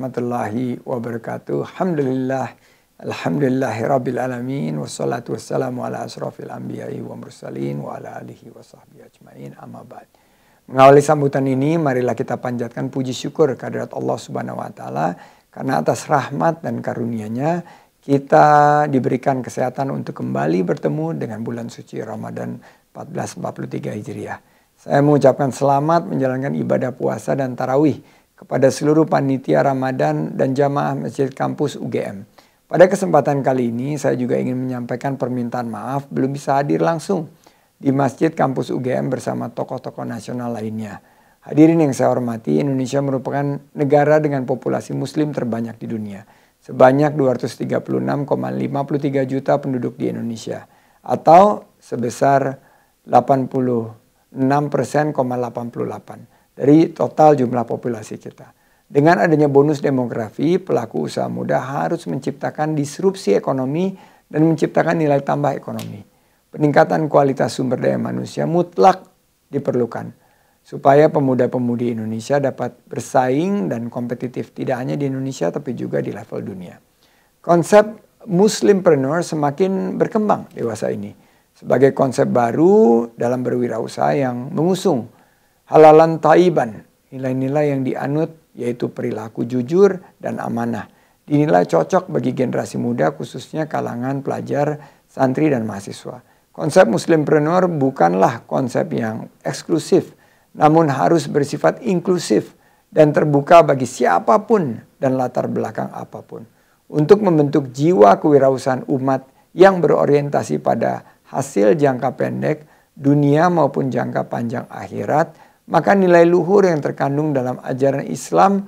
warahmatullahi wabarakatuh. Alhamdulillah. Alhamdulillahi rabbil alamin. Wassalatu wassalamu ala asrafil anbiya'i wa mursalin wa ala alihi wa sahbihi ajmain. Amma ba'd. Mengawali sambutan ini, marilah kita panjatkan puji syukur kehadirat Allah subhanahu wa ta'ala. Karena atas rahmat dan karunia-Nya, kita diberikan kesehatan untuk kembali bertemu dengan bulan suci Ramadan 1443 Hijriah. Saya mengucapkan selamat menjalankan ibadah puasa dan tarawih kepada seluruh panitia Ramadan dan jamaah Masjid Kampus UGM. Pada kesempatan kali ini saya juga ingin menyampaikan permintaan maaf belum bisa hadir langsung di Masjid Kampus UGM bersama tokoh-tokoh nasional lainnya. Hadirin yang saya hormati, Indonesia merupakan negara dengan populasi muslim terbanyak di dunia. Sebanyak 236,53 juta penduduk di Indonesia atau sebesar 86 persen, 88 dari total jumlah populasi kita. Dengan adanya bonus demografi, pelaku usaha muda harus menciptakan disrupsi ekonomi dan menciptakan nilai tambah ekonomi. Peningkatan kualitas sumber daya manusia mutlak diperlukan supaya pemuda-pemudi Indonesia dapat bersaing dan kompetitif tidak hanya di Indonesia tapi juga di level dunia. Konsep Muslimpreneur semakin berkembang dewasa ini sebagai konsep baru dalam berwirausaha yang mengusung halalan taiban, nilai-nilai yang dianut yaitu perilaku jujur dan amanah. Dinilai cocok bagi generasi muda khususnya kalangan pelajar, santri dan mahasiswa. Konsep muslimpreneur bukanlah konsep yang eksklusif, namun harus bersifat inklusif dan terbuka bagi siapa pun dan latar belakang apa pun. Untuk membentuk jiwa kewirausahaan umat yang berorientasi pada hasil jangka pendek, dunia maupun jangka panjang akhirat, maka nilai luhur yang terkandung dalam ajaran Islam